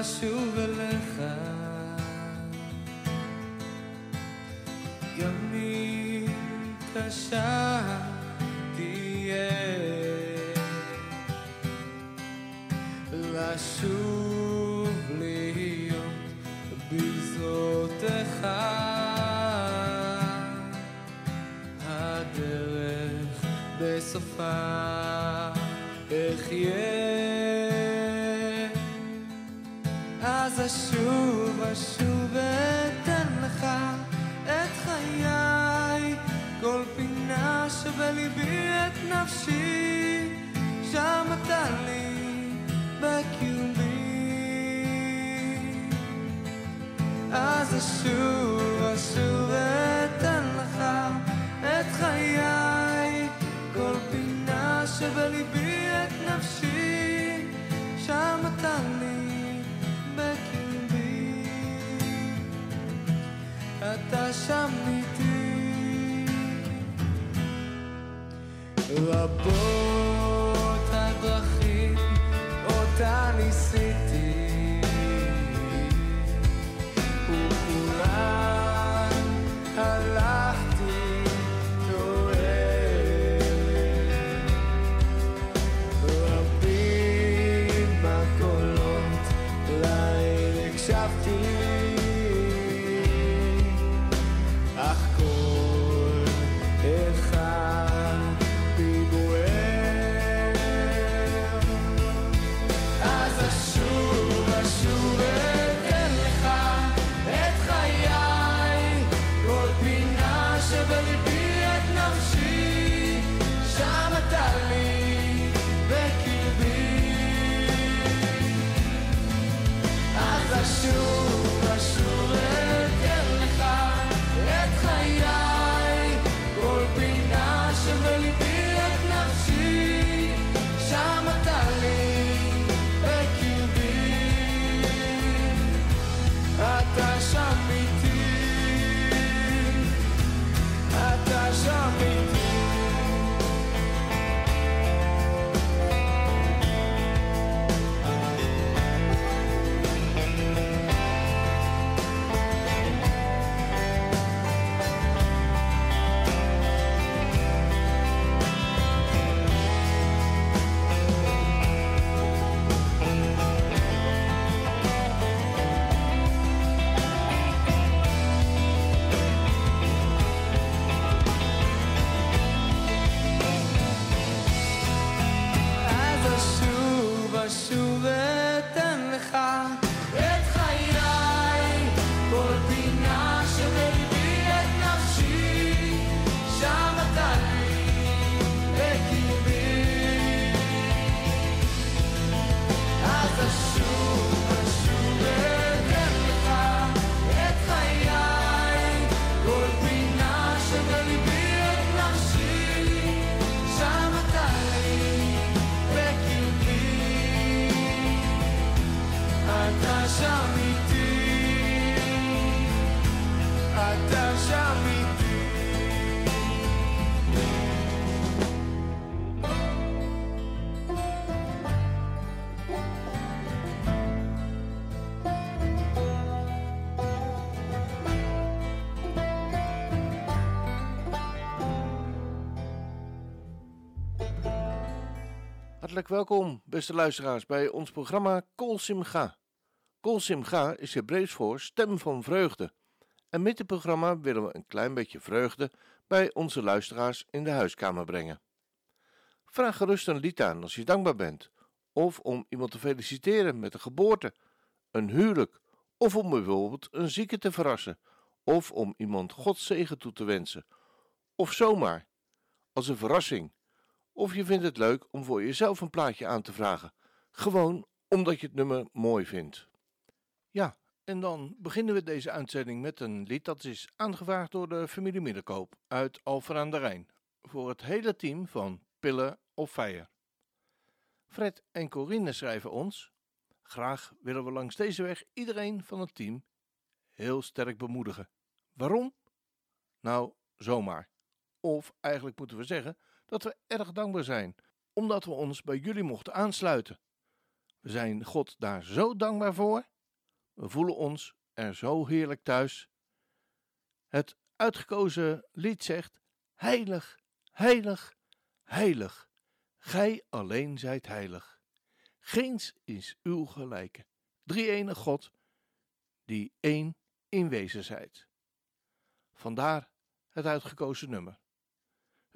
אשוב אליך. ימים קשה the boy. Welkom, beste luisteraars, bij ons programma Kol Simcha. Kol Simcha is Hebreeuws voor stem van vreugde. En met dit programma willen we een klein beetje vreugde bij onze luisteraars in de huiskamer brengen. Vraag gerust een lied aan als je dankbaar bent, of om iemand te feliciteren met een geboorte, een huwelijk, of om bijvoorbeeld een zieke te verrassen, of om iemand Gods zegen toe te wensen, of zomaar, als een verrassing of je vindt het leuk om voor jezelf een plaatje aan te vragen. Gewoon omdat je het nummer mooi vindt. Ja, en dan beginnen we deze uitzending met een lied dat is aangevraagd door de familie Middelkoop uit Alphen aan de Rijn. Voor het hele team van Pillen of Feier. Fred en Corine schrijven ons. Graag willen we langs deze weg iedereen van het team heel sterk bemoedigen. Waarom? Nou, zomaar. Of eigenlijk moeten we zeggen dat we erg dankbaar zijn, omdat we ons bij jullie mochten aansluiten. We zijn God daar zo dankbaar voor. We voelen ons er zo heerlijk thuis. Het uitgekozen lied zegt: Heilig, heilig, heilig. Gij alleen zijt heilig. Geens is uw gelijke. Drie ene God, die één in wezen zijt. Vandaar het uitgekozen nummer.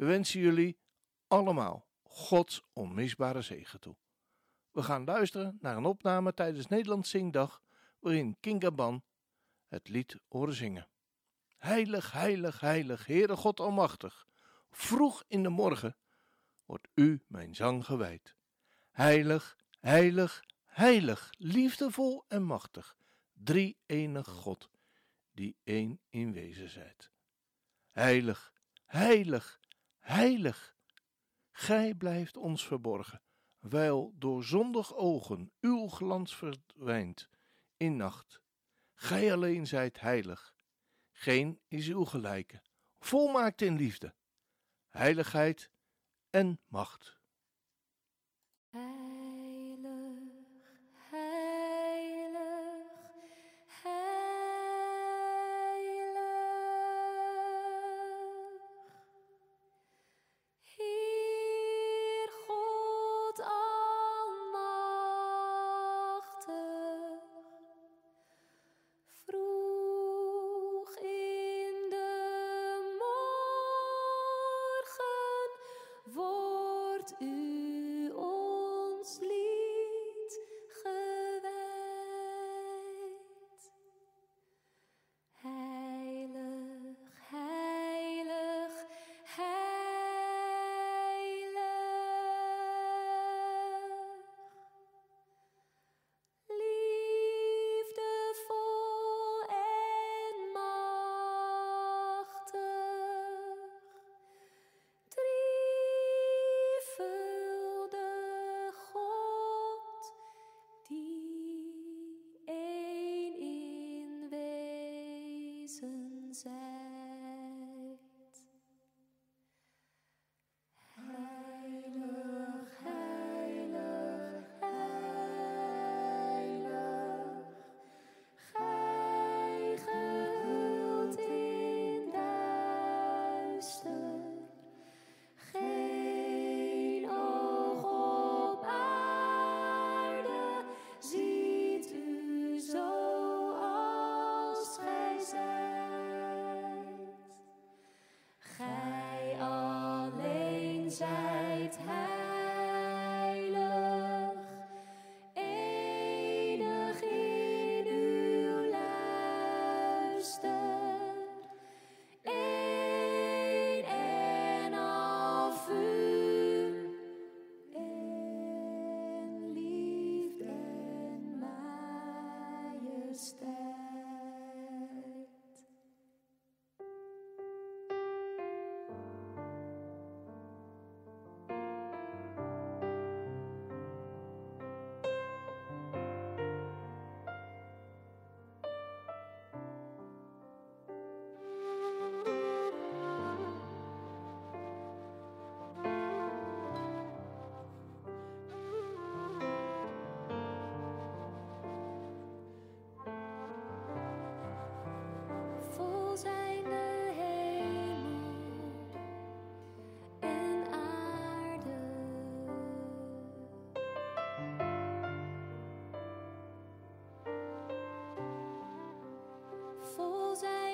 We wensen jullie allemaal Gods onmisbare zegen toe. We gaan luisteren naar een opname tijdens Nederlands Zingdag, waarin King Ban het lied horen zingen. Heilig, heilig, heilig, Heere God Almachtig, vroeg in de morgen wordt u mijn zang gewijd. Heilig, heilig, heilig, liefdevol en machtig, drie enig God, die één in wezen zijt. Heilig, heilig, heilig, gij blijft ons verborgen, wijl door zondig ogen uw glans verdwijnt in nacht. Gij alleen zijt heilig, geen is uw gelijke, volmaakt in liefde, heiligheid en macht. Vol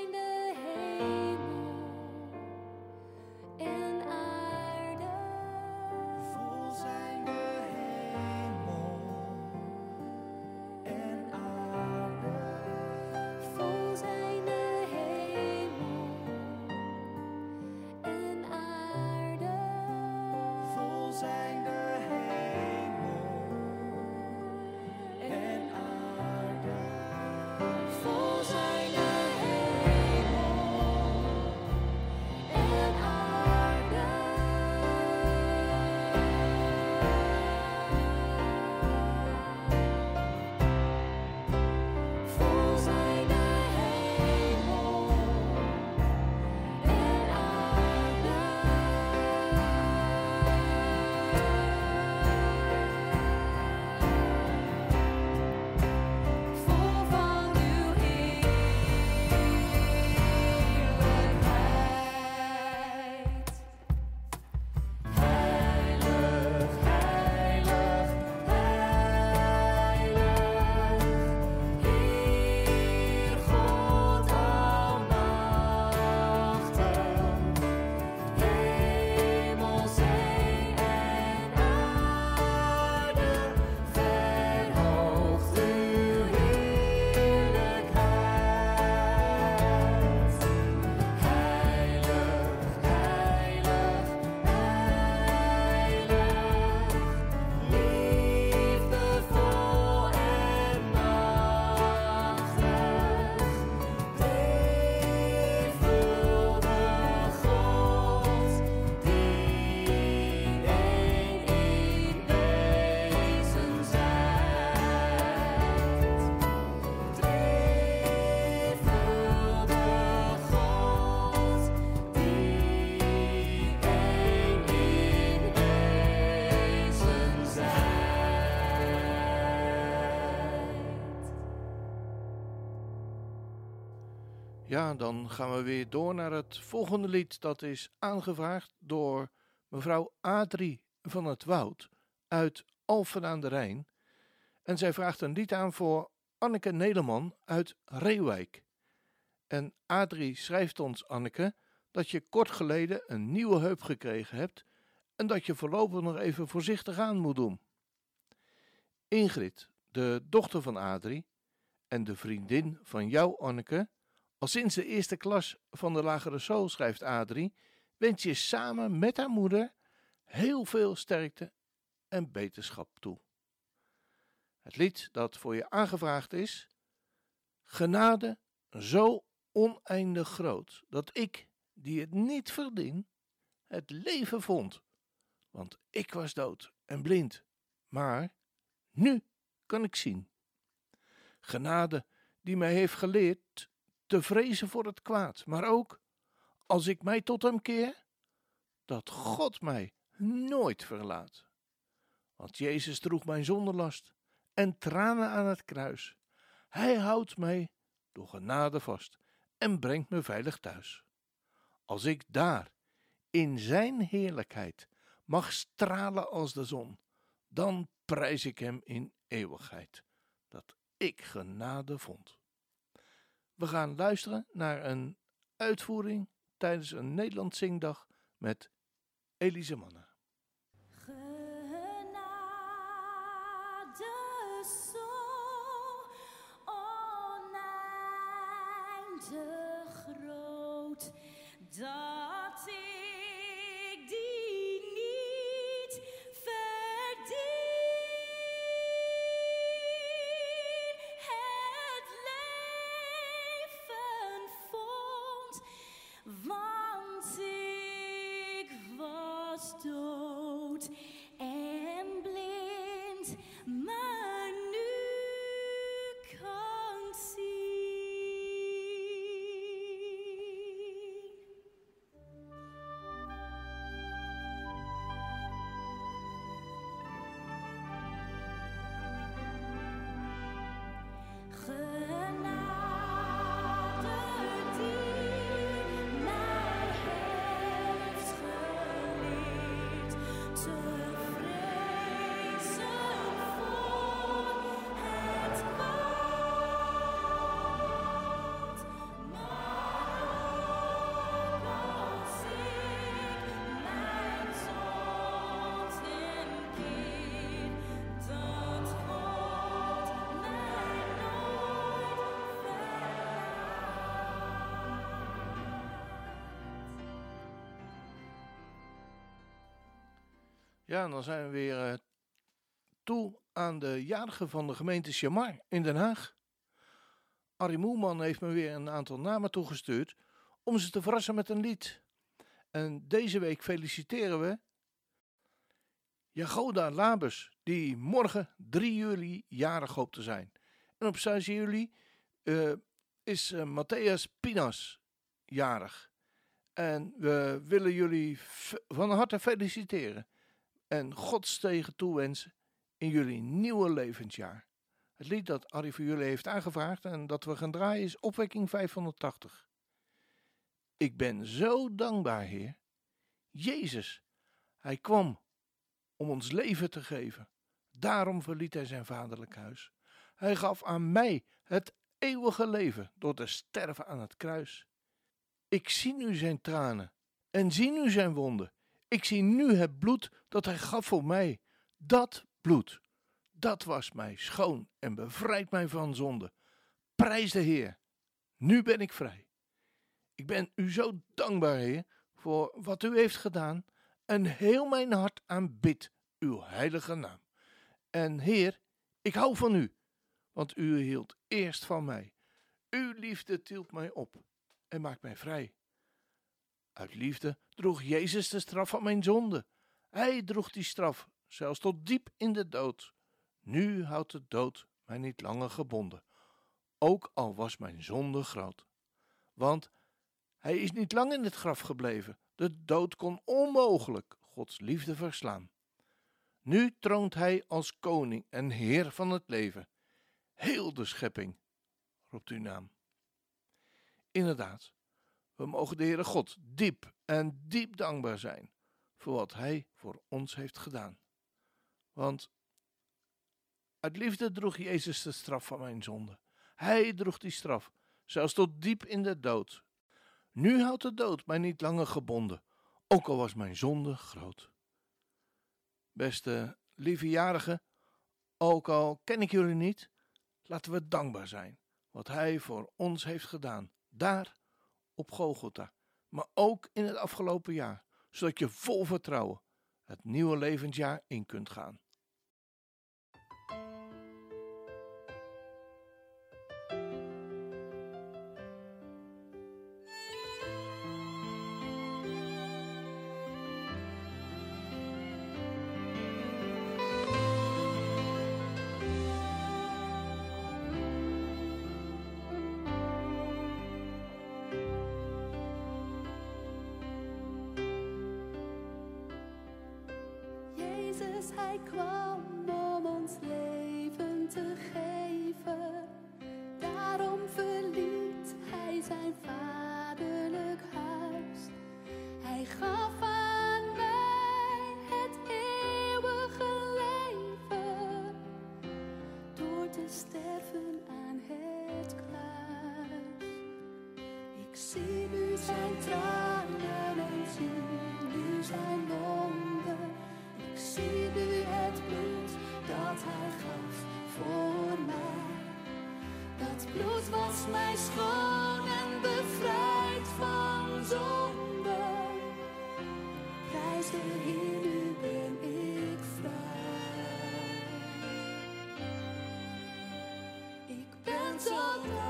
Ja, dan gaan we weer door naar het volgende lied. Dat is aangevraagd door mevrouw Adrie van het Woud uit Alphen aan de Rijn. En zij vraagt een lied aan voor Anneke Nederman uit Reewijk. En Adrie schrijft ons, Anneke, dat je kort geleden een nieuwe heup gekregen hebt en dat je voorlopig nog even voorzichtig aan moet doen. Ingrid, de dochter van Adrie en de vriendin van jou, Anneke, al sinds de eerste klas van de lagere school, schrijft Adrie, wens je samen met haar moeder heel veel sterkte en beterschap toe. Het lied dat voor je aangevraagd is, genade zo oneindig groot, dat ik, die het niet verdien, het leven vond. Want ik was dood en blind, maar nu kan ik zien. Genade die mij heeft geleerd te vrezen voor het kwaad, maar ook, als ik mij tot hem keer, dat God mij nooit verlaat. Want Jezus droeg mijn zonderlast en tranen aan het kruis. Hij houdt mij door genade vast en brengt me veilig thuis. Als ik daar, in zijn heerlijkheid, mag stralen als de zon, dan prijs ik hem in eeuwigheid, dat ik genade vond. We gaan luisteren naar een uitvoering tijdens een Nederlands zingdag met Elise Manna. Ja, en dan zijn we weer eh, toe aan de jarige van de gemeente Chamar in Den Haag. Arie Moelman heeft me weer een aantal namen toegestuurd om ze te verrassen met een lied. En deze week feliciteren we Jagoda Labus, die morgen 3 juli jarig hoopt te zijn. En op 6 juli eh, is eh, Matthias Pinas jarig. En we willen jullie van harte feliciteren en Gods tegen toewensen in jullie nieuwe levensjaar. Het lied dat Arie voor jullie heeft aangevraagd en dat we gaan draaien is Opwekking 580. Ik ben zo dankbaar, Heer. Jezus, Hij kwam om ons leven te geven. Daarom verliet Hij zijn vaderlijk huis. Hij gaf aan mij het eeuwige leven door te sterven aan het kruis. Ik zie nu zijn tranen en zie nu zijn wonden. Ik zie nu het bloed dat hij gaf voor mij. Dat bloed, dat was mij schoon en bevrijdt mij van zonde. Prijs de Heer. Nu ben ik vrij. Ik ben u zo dankbaar, Heer, voor wat u heeft gedaan en heel mijn hart aanbidt uw heilige naam. En Heer, ik hou van u, want u hield eerst van mij. Uw liefde tilt mij op en maakt mij vrij. Uit liefde droeg Jezus de straf van mijn zonde. Hij droeg die straf, zelfs tot diep in de dood. Nu houdt de dood mij niet langer gebonden, ook al was mijn zonde groot. Want hij is niet lang in het graf gebleven. De dood kon onmogelijk Gods liefde verslaan. Nu troont hij als koning en heer van het leven. Heel de schepping roept uw naam. Inderdaad, we mogen de Heere God diep en diep dankbaar zijn voor wat Hij voor ons heeft gedaan. Want uit liefde droeg Jezus de straf van mijn zonde. Hij droeg die straf, zelfs tot diep in de dood. Nu houdt de dood mij niet langer gebonden, ook al was mijn zonde groot. Beste lieve ook al ken ik jullie niet, laten we dankbaar zijn wat Hij voor ons heeft gedaan, daar op Golgotha, maar ook in het afgelopen jaar, zodat je vol vertrouwen het nieuwe levensjaar in kunt gaan. Hij kwam om ons leven te geven. Daarom verliet hij zijn vaderlijk huis. Hij gaf aan mij het eeuwige leven. Door te sterven aan het kruis. Ik zie nu zijn tranen mij schoon en bevrijd van zonde. Prijs de Heer, nu ben ik vrij. Ik ben zo dankbaar,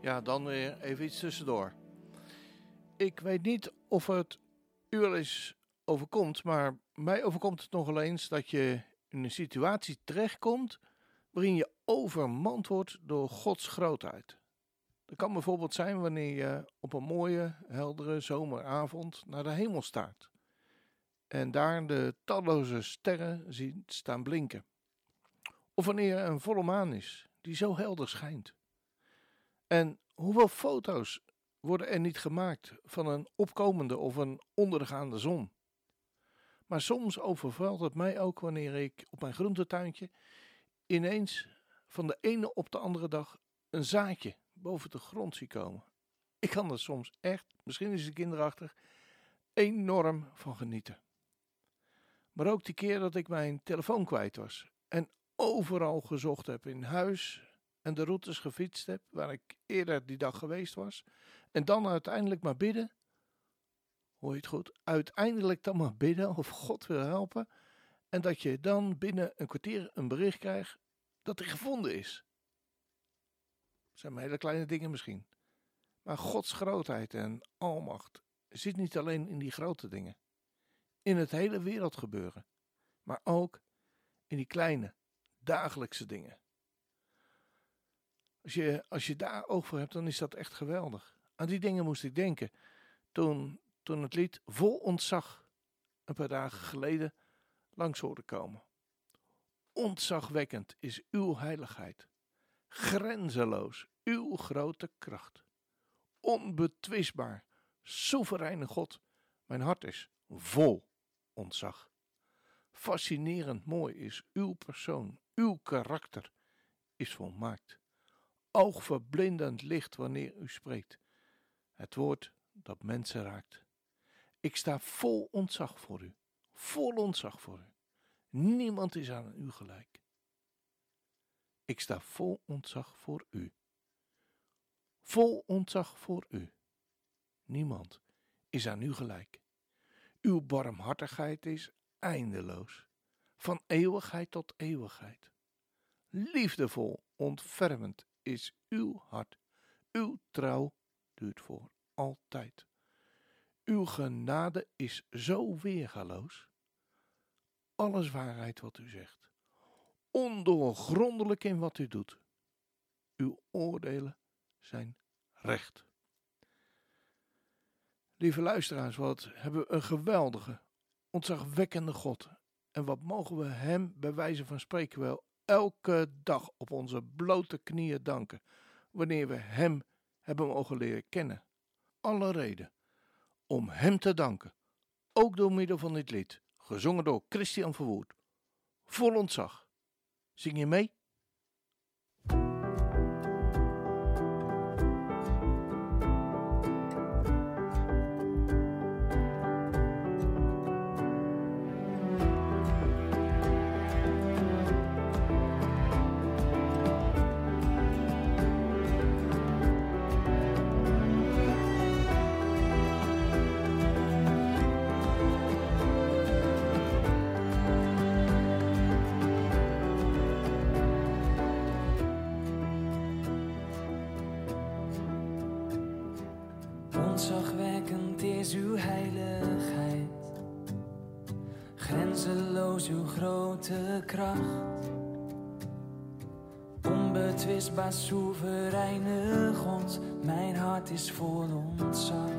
Ja, dan weer even iets tussendoor. Ik weet niet of het u wel eens overkomt, maar mij overkomt het nogal eens dat je in een situatie terechtkomt waarin je overmand wordt door Gods grootheid. Dat kan bijvoorbeeld zijn wanneer je op een mooie, heldere zomeravond naar de hemel staart en daar de talloze sterren ziet staan blinken. Of wanneer er een volle maan is die zo helder schijnt. En hoeveel foto's worden er niet gemaakt van een opkomende of een ondergaande zon? Maar soms overvalt het mij ook wanneer ik op mijn groentetuintje ineens van de ene op de andere dag een zaadje boven de grond zie komen. Ik kan er soms echt, misschien is het kinderachtig, enorm van genieten. Maar ook die keer dat ik mijn telefoon kwijt was en overal gezocht heb in huis en de routes gefietst heb waar ik eerder die dag geweest was. En dan uiteindelijk maar bidden. Hoor je het goed? Uiteindelijk dan maar bidden of God wil helpen. En dat je dan binnen een kwartier een bericht krijgt dat hij gevonden is. Dat zijn maar hele kleine dingen misschien. Maar Gods grootheid en almacht zit niet alleen in die grote dingen. In het hele wereld gebeuren. Maar ook in die kleine, dagelijkse dingen. Als je, als je daar oog voor hebt, dan is dat echt geweldig. Aan die dingen moest ik denken toen, toen het lied Vol Ontzag een paar dagen geleden langs hoorde komen. Ontzagwekkend is uw heiligheid, grenzeloos uw grote kracht. Onbetwistbaar, soevereine God, mijn hart is vol ontzag. Fascinerend mooi is uw persoon, uw karakter is volmaakt. Oogverblindend licht wanneer u spreekt. Het woord dat mensen raakt. Ik sta vol ontzag voor u, vol ontzag voor u. Niemand is aan u gelijk. Ik sta vol ontzag voor u. Vol ontzag voor u. Niemand is aan u gelijk. Uw barmhartigheid is eindeloos, van eeuwigheid tot eeuwigheid. Liefdevol, ontfermend is uw hart. Uw trouw duurt voor altijd. Uw genade is zo weergaloos. Alles waarheid wat u zegt. Ondoorgrondelijk in wat u doet. Uw oordelen zijn recht. Lieve luisteraars, wat hebben we een geweldige, ontzagwekkende God. En wat mogen we Hem bij wijze van spreken wel elke dag op onze blote knieën danken, wanneer we Hem hebben mogen leren kennen. Alle reden om Hem te danken, ook door middel van dit lied, gezongen door Christian Verwoerd. Vol ontzag. Zing je mee? Uw grote kracht. Onbetwistbaar soevereine God, mijn hart is vol ontzag.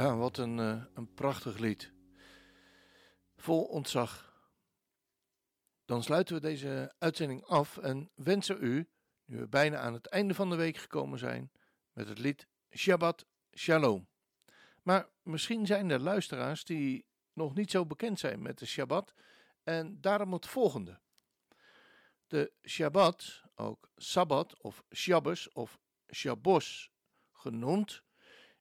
Ja, wat een, eh, een prachtig lied. Vol ontzag. Dan sluiten we deze uitzending af en wensen u, nu we bijna aan het einde van de week gekomen zijn, met het lied Shabbat Shalom. Maar misschien zijn er luisteraars die nog niet zo bekend zijn met de Shabbat en daarom het volgende. De Shabbat, ook Sabbat of Shabbos of Shabbos genoemd,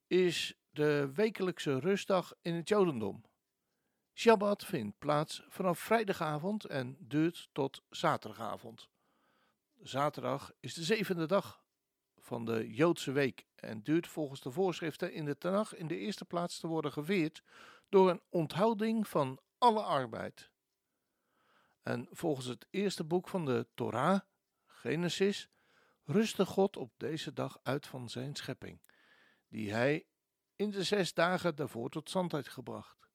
is de wekelijkse rustdag in het Jodendom. Shabbat vindt plaats vanaf vrijdagavond en duurt tot zaterdagavond. Zaterdag is de zevende dag van de Joodse week en duurt volgens de voorschriften in de Tanach in de eerste plaats te worden gevierd door een onthouding van alle arbeid. En volgens het eerste boek van de Torah, Genesis, rustte God op deze dag uit van zijn schepping, die hij in de zes dagen daarvoor tot stand heeft gebracht.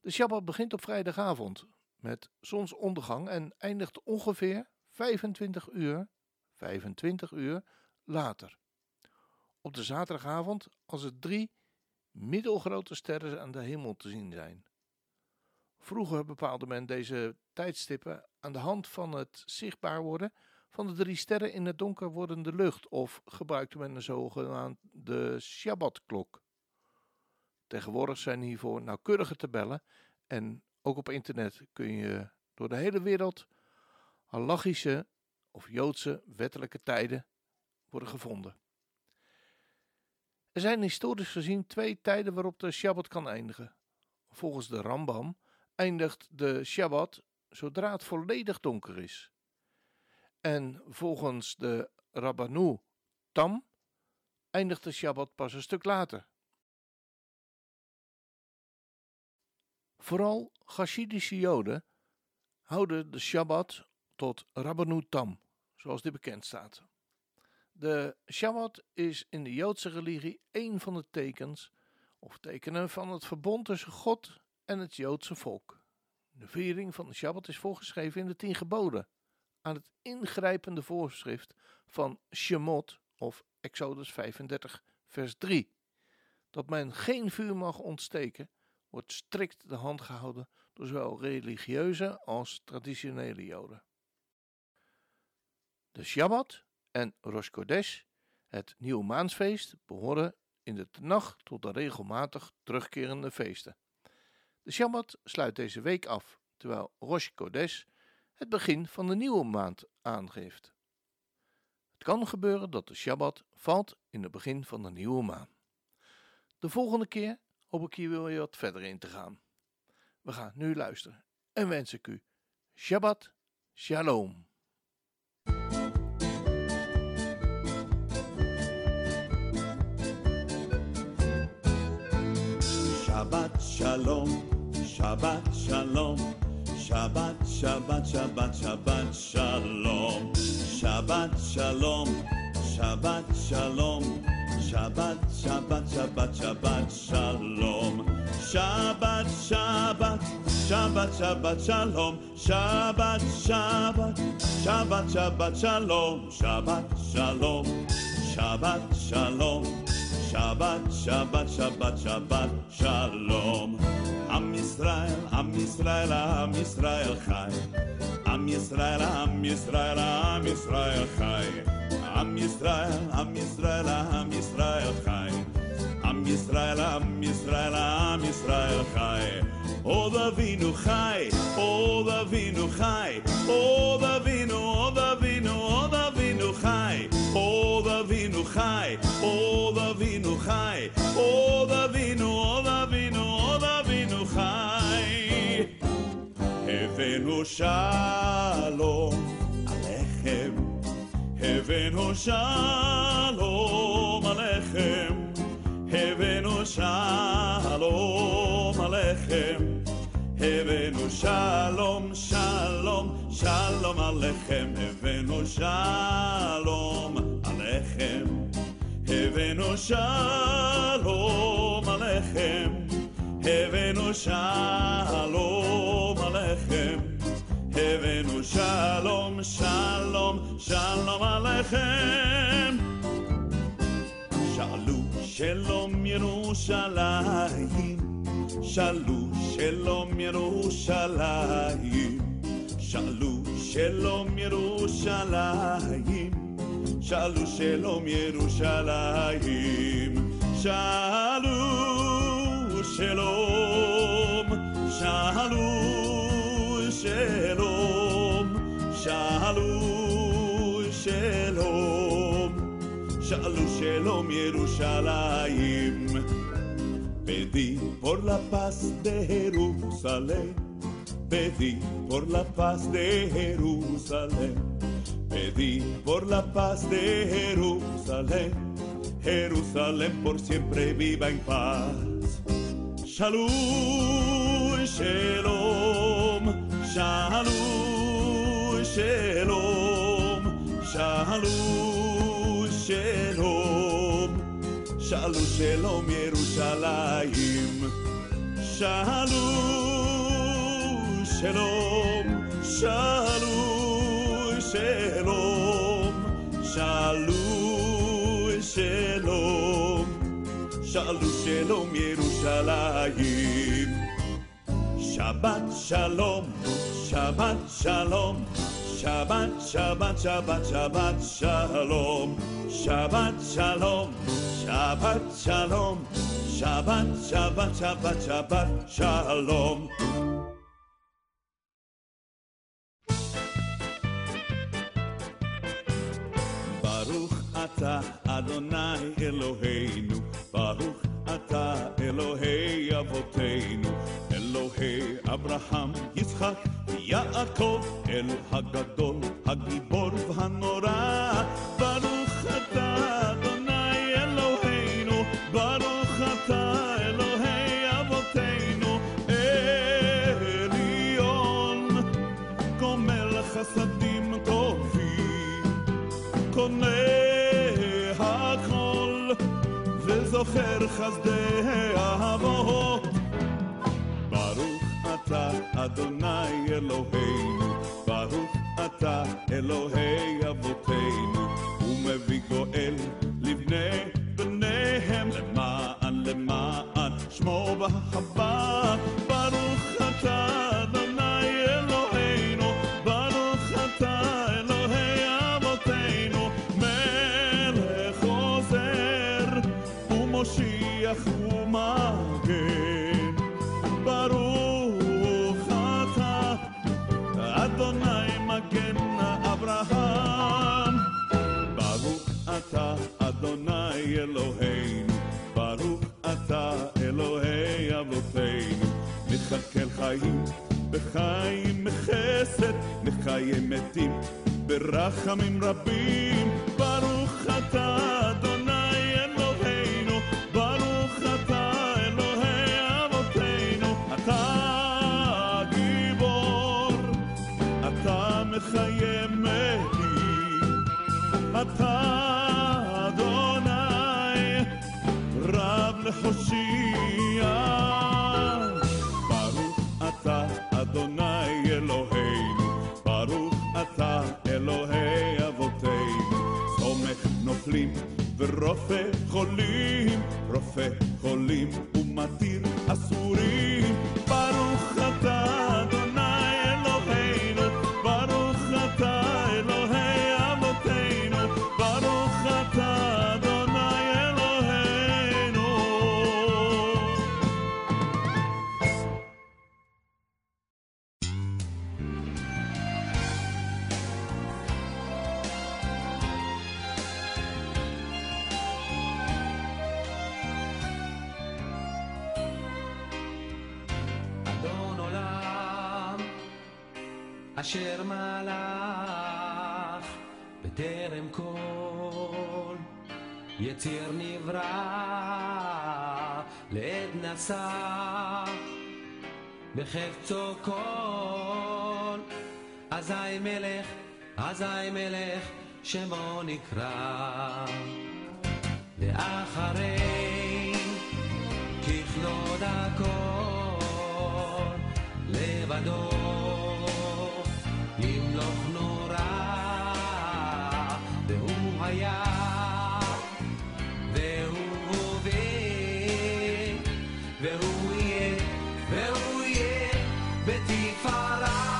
De Shabbat begint op vrijdagavond met zonsondergang en eindigt ongeveer 25 uur, 25 uur later. Op de zaterdagavond als er drie middelgrote sterren aan de hemel te zien zijn. Vroeger bepaalde men deze tijdstippen aan de hand van het zichtbaar worden van de drie sterren in het donker wordende lucht of gebruikte men een zogenaamde Shabbatklok. Tegenwoordig zijn hiervoor nauwkeurige tabellen en ook op internet kun je door de hele wereld halachische of Joodse wettelijke tijden worden gevonden. Er zijn historisch gezien twee tijden waarop de Shabbat kan eindigen. Volgens de Rambam eindigt de Shabbat zodra het volledig donker is. En volgens de Rabbanu Tam eindigt de Shabbat pas een stuk later. Vooral Hashidische Joden houden de Shabbat tot Rabbanu Tam, zoals dit bekend staat. De Shabbat is in de Joodse religie een van de tekens of tekenen van het verbond tussen God en het Joodse volk. De viering van de Shabbat is voorgeschreven in de tien geboden, aan het ingrijpende voorschrift van Shemot of Exodus 35 vers 3. Dat men geen vuur mag ontsteken, wordt strikt de hand gehouden door zowel religieuze als traditionele Joden. De Shabbat en Rosh Kodesh, het nieuwe maansfeest, behoren in de nacht tot de regelmatig terugkerende feesten. De Shabbat sluit deze week af, terwijl Rosh Kodesh het begin van de nieuwe maand aangeeft. Het kan gebeuren dat de Shabbat valt in het begin van de nieuwe maan. De volgende keer hoop ik hier weer wat verder in te gaan. We gaan nu luisteren en wens ik u Shabbat Shalom. Shabbat Shalom, Shabbat Shalom, Shabbat, Shabbat, Shabbat, Shabbat Shalom, Shabbat Shalom, Shabbat Shalom, Shabbat, Shabbat, Shabbat, Shabbat Shalom, Shabbat, Shabbat, Shabbat, Shabbat Shalom, Shabbat, Shabbat, Shabbat, Shabbat Shalom, Shabbat Shalom, Shabbat Shalom. Shabbat, Shabbat, Shabbat, Shabbat, Shalom. Am Yisrael, Am Yisrael, Am Yisrael Chai. Am Yisrael, Am Yisrael, Am Yisrael Chai. Am עם ישראל, עם ישראל, עם ישראל חי. עם ישראל, עם ישראל, עם ישראל חי. עוד אבינו חי, עוד אבינו חי, עוד אבינו, עוד אבינו, עוד אבינו חי. עוד אבינו חי, עוד אבינו חי, עוד אבינו, עוד אבינו, עוד אבינו חי. הבאנו שלום. Hevenu shalom aleichem. Hevenu shalom aleichem. Hevenu shalom, shalom, shalom aleichem. Hevenu shalom aleichem. Hevenu shalom aleichem. Hevenu shalom. Shalom, shalom, shalom alechem. Shalu shalom Yerushalayim. Shalu shalom Yerushalayim. Shalu shalom Yerushalayim. Shalu shalom Yerushalayim. Shalu shalom. Shalu shalom. Shalom. Shalu shalom Yerushalayim. Pedí por la paz de Jerusalén, pedí por la paz de Jerusalén, pedí por la paz de Jerusalén, Jerusalén por siempre viva en paz. Shalom, shalom, shalom, shalom, shalom, shalom. Shalom, shalom, Yerushalayim. Shalom, shalom, shalom, shalom, shalom, shalom, shalom, shalom, Yerushalayim. Shabbat shalom, Shabbat shalom, Shabbat, Shabbat, Shabbat, Shabbat shalom, Shabbat shalom, Shabbat shalom, Shabbat, Shabbat, Shabbat, Shabbat shalom. Baruch atah Adonai Eloheinu, Baruch atah Elohei Avoteinu, אלוהי אברהם, יצחק ויעקב, אלו הגדול, הגיבור והנורא. ברוך אתה, אדוני אלוהינו, ברוך אתה, אלוהי אבותינו, עליון. גומל חסדים טובים, קונה הכל, וזוכר חסדי אהבו. אתה אדוני אלוהינו, ברוך אתה אלוהי אבותינו, ומביא גואל לבני בניהם למען למען שמו בהבא. אלוהינו, ברוך אתה אלוהי אבותינו, מכלכל חיים בחיים מחסד, מחיה מתים ברחמים רבים. ברוך אתה רב להושיע. ברוך אתה אדוני אלוהינו, ברוך אתה אלוהי אבותינו. סומך נופלים ורופא חולים, נשא בחפצו כל, אזי מלך, אזי מלך, שמו נקרא, ואחרי ככלות הכל לבדו והוא יהיה והוא יהיה בתפארה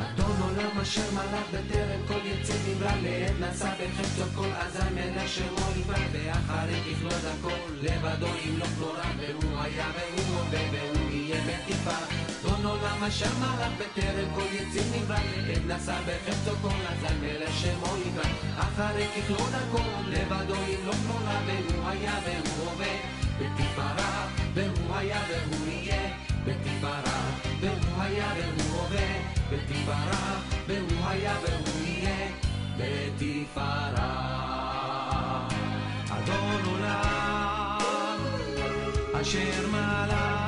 אדון עולם אשר מלך בטרם כל יצא נברא לעת נשא בחפצו כל אזי מלך שמו נברא ואחרי ככלות הכל לבדו ימלוך נורא והוא היה והוא הווה והוא יהיה בתפארה אדון עולם אשר מלך בטרם כל יצא נברא. לעת נשא בחפצו כל אזי מלך שמו נברא אחרי ככלות הכל לבדו ימלוך נורא והוא היה והוא הווה בתפארה והוא היה והוא יהיה. בתפארה והוא היה והוא הווה בתפארה והוא היה והוא יהיה. בתפארה. אדון עולם אשר מלך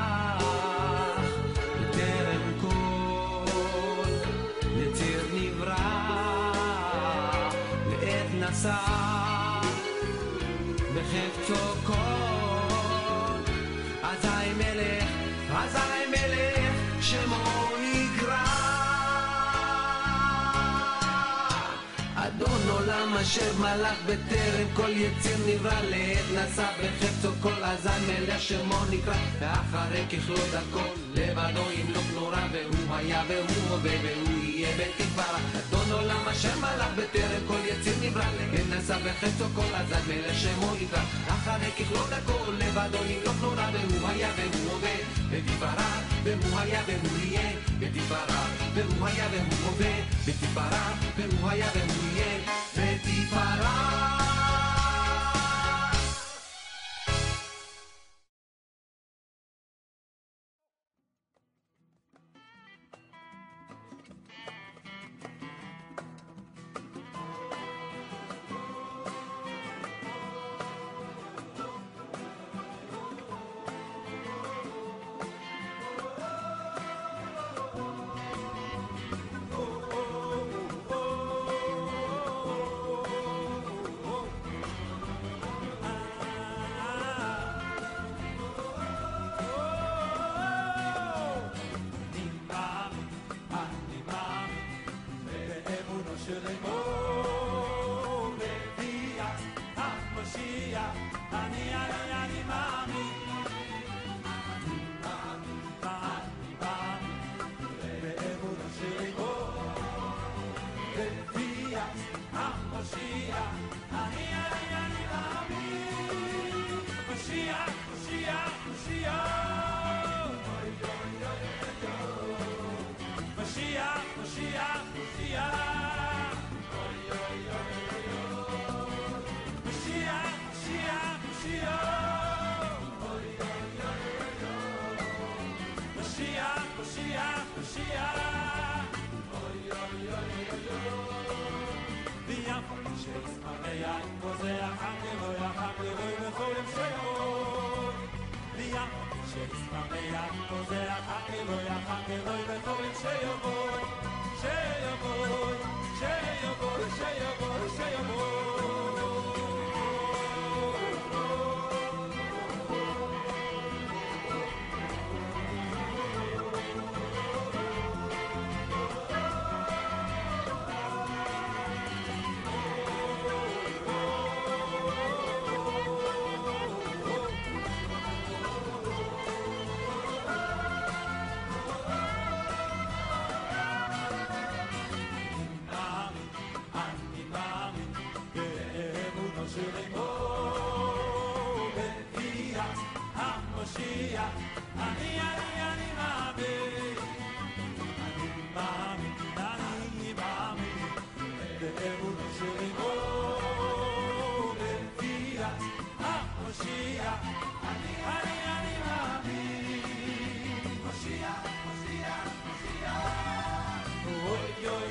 נשא בחפצו כל אזי מלך, אזי מלך, שמו נקרא. אדון עולם אשר מלך בטרם כל יציר נברא לעת נשא בחפצו כל אזי מלך שמו נקרא ואחרי ככלות הכל לבדו ימלוך נורא והוא היה והוא הווה והוא יהיה בתפארה אדון עולם אשר מלך בטרם כל יציר נברא. לעת נשא בחפצו כל אזי מלך שמו נקרא אחרי ככלות הכל לבדו ימלוך נורא והוא היה והוא הווה בתפארה והוא היה והוא יהיה. בתפארה והוא היה והוא הווה בתפארה והוא היה והוא יהיה. בתפארה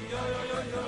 yo, yo, yo, yo.